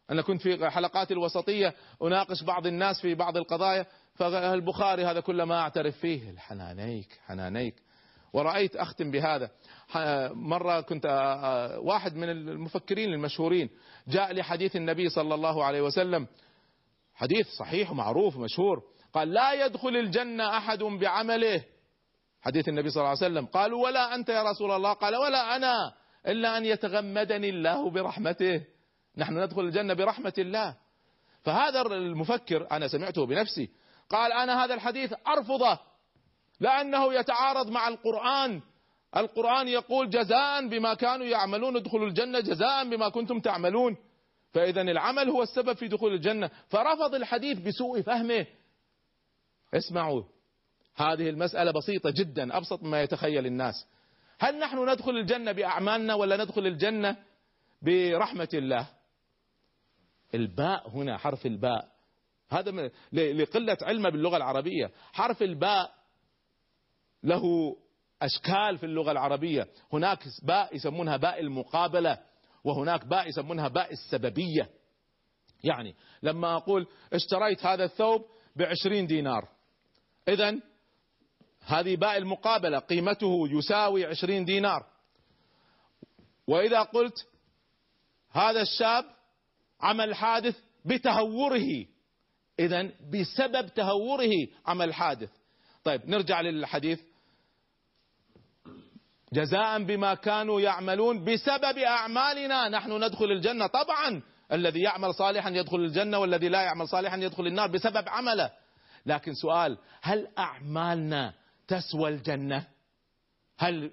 أنا كنت في حلقات الوسطية أناقش بعض الناس في بعض القضايا فالبخاري هذا كل ما أعترف فيه الحنانيك حنانيك. ورأيت أختم بهذا. مرة كنت واحد من المفكرين المشهورين جاء لحديث النبي صلى الله عليه وسلم. حديث صحيح ومعروف مشهور قال لا يدخل الجنة أحد بعمله. حديث النبي صلى الله عليه وسلم. قالوا ولا أنت يا رسول الله. قال ولا أنا إلا أن يتغمدني الله برحمته. نحن ندخل الجنة برحمة الله. فهذا المفكر أنا سمعته بنفسي قال أنا هذا الحديث أرفضه. لأنه يتعارض مع القرآن. القرآن يقول جزاء بما كانوا يعملون ادخلوا الجنة جزاء بما كنتم تعملون. فإذا العمل هو السبب في دخول الجنة. فرفض الحديث بسوء فهمه. اسمعوا هذه المسألة بسيطة جدا أبسط مما يتخيل الناس. هل نحن ندخل الجنة بأعمالنا ولا ندخل الجنة برحمة الله؟ الباء هنا حرف الباء. هذا لقلة علمه باللغة العربية. حرف الباء له أشكال في اللغة العربية. هناك باء يسمونها باء المقابلة وهناك باء يسمونها باء السببية. يعني لما أقول اشتريت هذا الثوب بعشرين دينار إذا هذه باء المقابلة قيمته يساوي عشرين دينار. وإذا قلت هذا الشاب عمل حادث بتهوره إذا بسبب تهوره عمل حادث. طيب نرجع للحديث جزاء بما كانوا يعملون بسبب أعمالنا. نحن ندخل الجنة. طبعا الذي يعمل صالحا يدخل الجنة والذي لا يعمل صالحا يدخل النار بسبب عمله. لكن سؤال هل أعمالنا تسوى الجنة؟ هل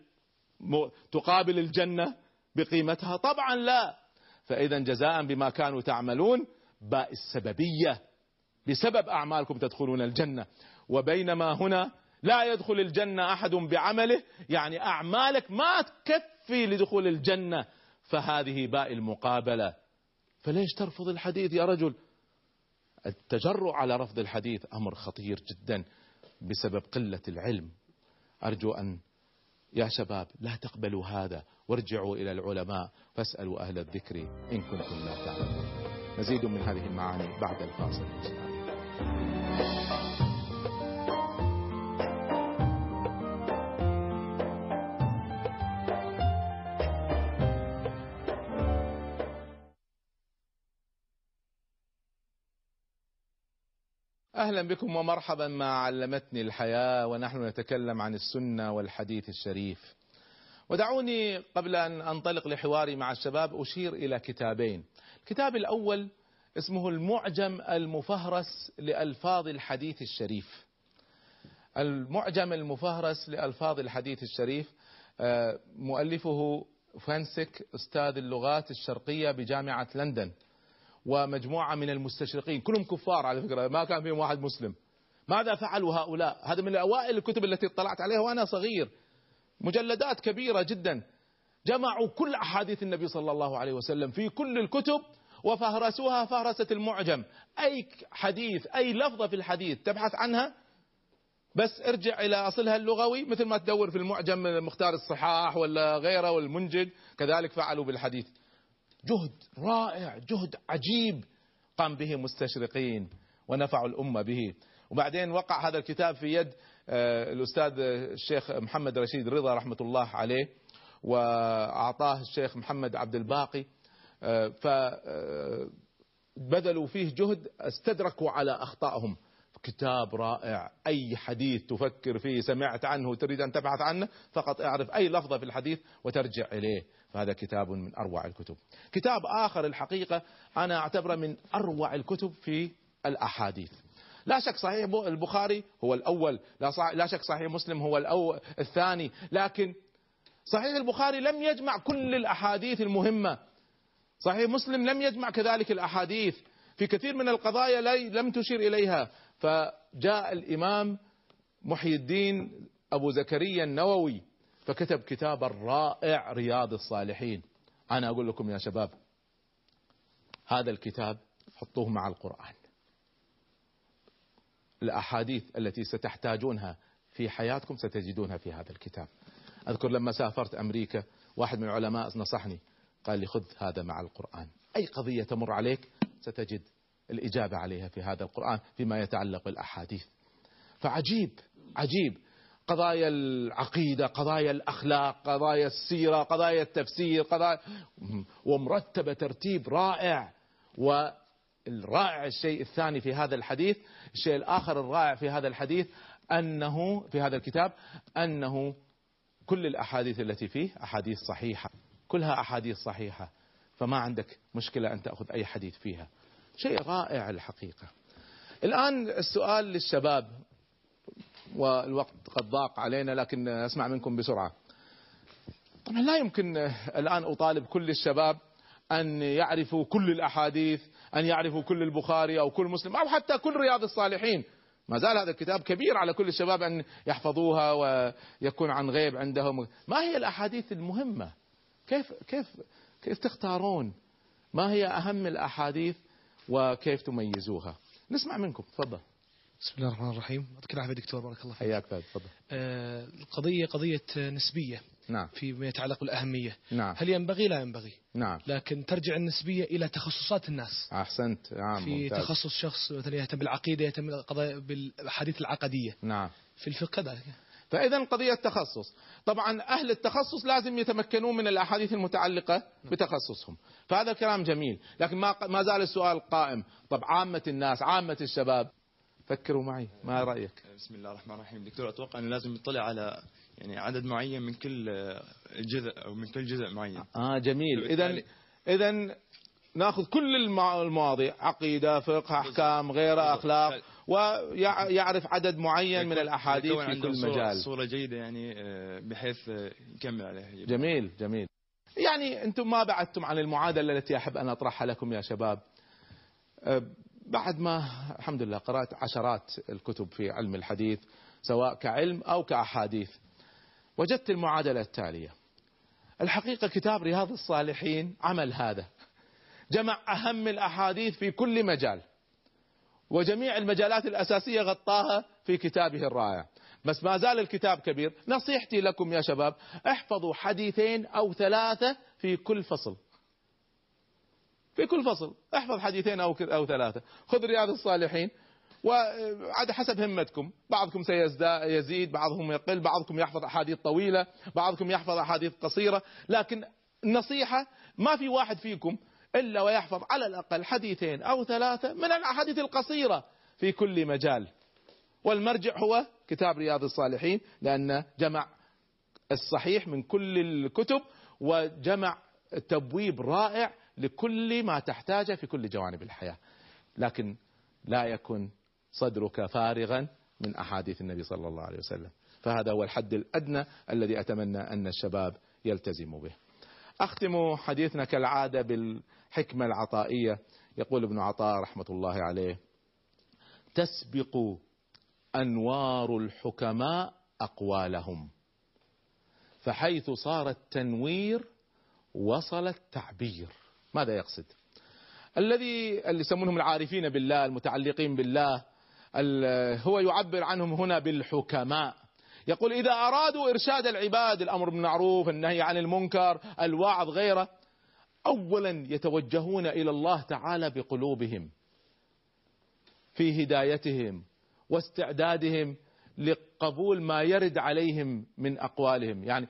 تقابل الجنة بقيمتها؟ طبعا لا. فإذا جزاء بما كانوا تعملون باء السببية بسبب أعمالكم تدخلون الجنة. وبينما هنا لا يدخل الجنة أحد بعمله. يعني أعمالك ما تكفي لدخول الجنة. فهذه باء المقابلة. فليش ترفض الحديث يا رجل؟ التجرؤ على رفض الحديث أمر خطير جدا بسبب قلة العلم. أرجو أن يا شباب لا تقبلوا هذا. وارجعوا إلى العلماء. فاسألوا أهل الذكر إن كنتم لا تعلمون. مزيد من هذه المعاني بعد الفاصل. أهلا بكم ومرحبا ما علمتني الحياة ونحن نتكلم عن السنة والحديث الشريف. ودعوني قبل أن أنطلق لحواري مع الشباب أشير إلى كتابين. الكتاب الأول اسمه المعجم المفهرس لألفاظ الحديث الشريف. المعجم المفهرس لألفاظ الحديث الشريف آه، مؤلفه فانسك أستاذ اللغات الشرقية بجامعة لندن. ومجموعة من المستشرقين كلهم كفار على فكرة ما كان فيهم واحد مسلم. ماذا فعلوا هؤلاء؟ هذا من أوائل الكتب التي اطلعت عليها وأنا صغير. مجلدات كبيرة جدا. جمعوا كل أحاديث النبي صلى الله عليه وسلم في كل الكتب وفهرسوها فهرسة المعجم. أي حديث أي لفظة في الحديث تبحث عنها؟ بس ارجع إلى أصلها اللغوي مثل ما تدور في المعجم مختار الصحاح ولا غيره والمنجد كذلك فعلوا بالحديث. جهد رائع جهد عجيب قام به مستشرقين ونفعوا الأمة به. وبعدين وقع هذا الكتاب في يد آه، الأستاذ الشيخ محمد رشيد رضا رحمة الله عليه وأعطاه الشيخ محمد عبد الباقي. فبذلوا فيه جهد استدركوا على أخطائهم. كتاب رائع. أي حديث تفكر فيه سمعت عنه تريد أن تبحث عنه فقط اعرف أي لفظة في الحديث وترجع إليه. فهذا كتاب من أروع الكتب. كتاب آخر الحقيقة أنا أعتبره من أروع الكتب في الأحاديث. لا شك صحيح البخاري هو الأول. لا, لا شك صحيح مسلم هو الأول الثاني. لكن صحيح البخاري لم يجمع كل الأحاديث المهمة. صحيح مسلم لم يجمع كذلك الأحاديث. في كثير من القضايا لم تشير إليها. فجاء الإمام محي الدين أبو زكريا النووي فكتب كتابا رائع رياض الصالحين. أنا أقول لكم يا شباب هذا الكتاب حطوه مع القرآن. الأحاديث التي ستحتاجونها في حياتكم ستجدونها في هذا الكتاب. أذكر لما سافرت أمريكا واحد من العلماء نصحني قال لي خذ هذا مع القرآن. أي قضية تمر عليك ستجد الإجابة عليها في هذا القرآن فيما يتعلق بالأحاديث. فعجيب عجيب. قضايا العقيدة قضايا الأخلاق قضايا السيرة قضايا التفسير قضايا ومرتبة ترتيب رائع. والرائع الشيء الثاني في هذا الحديث الشيء الآخر الرائع في هذا الحديث أنه في هذا الكتاب أنه كل الأحاديث التي فيه أحاديث صحيحة. كلها أحاديث صحيحة. فما عندك مشكلة أن تأخذ أي حديث فيها. شيء رائع الحقيقة. الآن السؤال للشباب والوقت قد ضاق علينا لكن أسمع منكم بسرعة. طبعا لا يمكن الآن أطالب كل الشباب أن يعرفوا كل الأحاديث أن يعرفوا كل البخاري أو كل مسلم أو حتى كل رياض الصالحين. ما زال هذا الكتاب كبير على كل الشباب أن يحفظوها ويكون عن غيب عندهم. ما هي الأحاديث المهمة؟ كيف كيف كيف تختارون؟ ما هي أهم الأحاديث وكيف تميزوها؟ نسمع منكم تفضل. بسم الله الرحمن الرحيم. يعطيك العافيه دكتور بارك الله فيك. حياك تفضل. آه القضية قضية نسبية نعم. فيما يتعلق بالأهمية. نعم. هل ينبغي؟ لا ينبغي. نعم. لكن ترجع النسبية إلى تخصصات الناس. أحسنت. نعم في ممتاز. تخصص شخص مثلا يهتم بالعقيدة يهتم بالقضايا بالأحاديث العقدية. نعم. في الفقه كذلك فإذا قضية تخصص طبعا أهل التخصص لازم يتمكنون من الأحاديث المتعلقة بتخصصهم. فهذا كلام جميل. لكن ما, ما زال السؤال قائم. طب عامة الناس عامة الشباب فكروا معي. ما رأيك؟ بسم الله الرحمن الرحيم. دكتور أتوقع أنه لازم يطلع على يعني عدد معين من كل جزء أو من كل جزء معين. آه جميل. إذا إذا نأخذ كل المواضيع عقيدة فقه أحكام غيره أخلاق. ويعرف عدد معين من الأحاديث في كل مجال صورة جيدة يعني آه، بحيث يكمل عليها. جميل جميل. يعني أنتم ما بعدتم عن المعادلة التي أحب أن أطرحها لكم يا شباب. آه، بعد ما الحمد لله قرأت عشرات الكتب في علم الحديث سواء كعلم أو كأحاديث وجدت المعادلة التالية. الحقيقة كتاب رياض الصالحين عمل هذا. جمع أهم الأحاديث في كل مجال. وجميع المجالات الأساسية غطاها في كتابه الرائع. بس ما زال الكتاب كبير. نصيحتي لكم يا شباب احفظوا حديثين أو ثلاثة في كل فصل. في كل فصل. احفظ حديثين أو أو ثلاثة. خذ رياض الصالحين. وعاد حسب همتكم. بعضكم سيزيد بعضهم يقل بعضكم يحفظ أحاديث طويلة بعضكم يحفظ أحاديث قصيرة. لكن النصيحة ما في واحد فيكم إلا ويحفظ على الأقل حديثين أو ثلاثة من الأحاديث القصيرة في كل مجال. والمرجع هو كتاب رياض الصالحين لأن جمع الصحيح من كل الكتب وجمع تبويب رائع لكل ما تحتاجه في كل جوانب الحياة. لكن لا يكن صدرك فارغا من أحاديث النبي صلى الله عليه وسلم. فهذا هو الحد الأدنى الذي أتمنى أن الشباب يلتزموا به. أختم حديثنا كالعادة بالحكمة العطائية. يقول ابن عطاء رحمة الله عليه تسبق أنوار الحكماء أقوالهم فحيث صار التنوير وصل التعبير. ماذا يقصد؟ الذي اللي يسمونهم العارفين بالله المتعلقين بالله هو يعبر عنهم هنا بالحكماء. يقول إذا أرادوا إرشاد العباد الأمر بالمعروف النهي عن المنكر الوعظ غيره أولا يتوجهون إلى الله تعالى بقلوبهم في هدايتهم واستعدادهم لقبول ما يرد عليهم من أقوالهم. يعني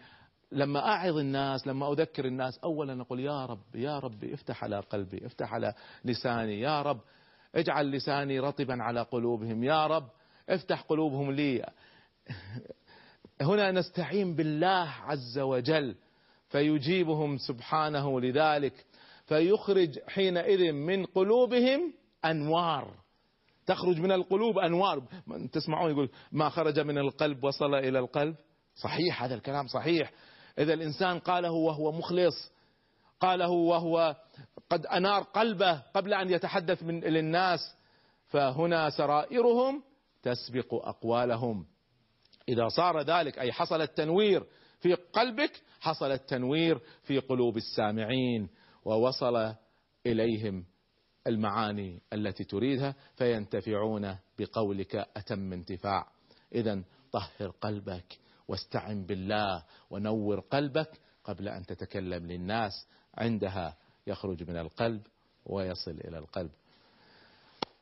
لما أعظ الناس لما أذكر الناس أولا أقول يا رب يا رب افتح على قلبي افتح على لساني. يا رب اجعل لساني رطبا على قلوبهم. يا رب افتح قلوبهم لي. هنا نستعين بالله عز وجل. فيجيبهم سبحانه لذلك. فيخرج حينئذ من قلوبهم أنوار. تخرج من القلوب أنوار. تسمعون يقول ما خرج من القلب وصل إلى القلب؟ صحيح هذا الكلام صحيح. إذا الإنسان قاله وهو مخلص قاله وهو قد أنار قلبه قبل أن يتحدث من للناس فهنا سرائرهم تسبق أقوالهم. إذا صار ذلك أي حصل التنوير في قلبك حصل التنوير في قلوب السامعين ووصل إليهم المعاني التي تريدها فينتفعون بقولك أتم انتفاع. اذا طهر قلبك واستعن بالله ونور قلبك قبل أن تتكلم للناس. عندها يخرج من القلب ويصل إلى القلب.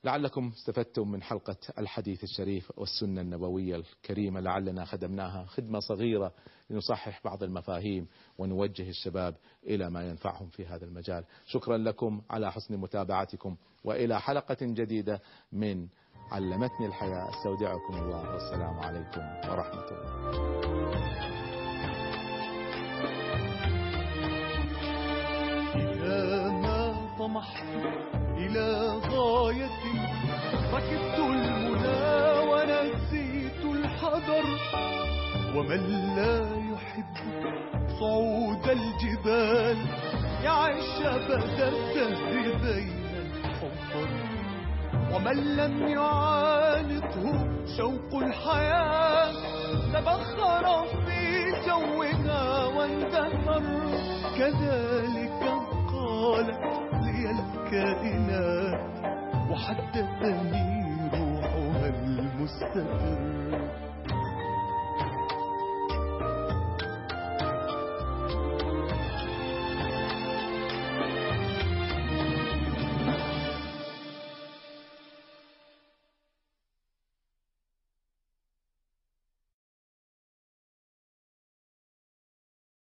لعلكم استفدتم من حلقة الحديث الشريف والسنة النبوية الكريمة لعلنا خدمناها خدمة صغيرة لنصحح بعض المفاهيم ونوجه الشباب إلى ما ينفعهم في هذا المجال. شكرا لكم على حسن متابعتكم وإلى حلقة جديدة من علمتني الحياة. أستودعكم الله. والسلام عليكم ورحمة الله. طمحت إلى غاية ركبت المنى ونسيت الحذر. ومن لا يحب صعود الجبال يعيش أبد الدهر بين الحفر. ومن لم يعانقه شوق الحياة تبخر في جوها واندثر كذلك قالت الكائنات وحدثني روحها المستقر.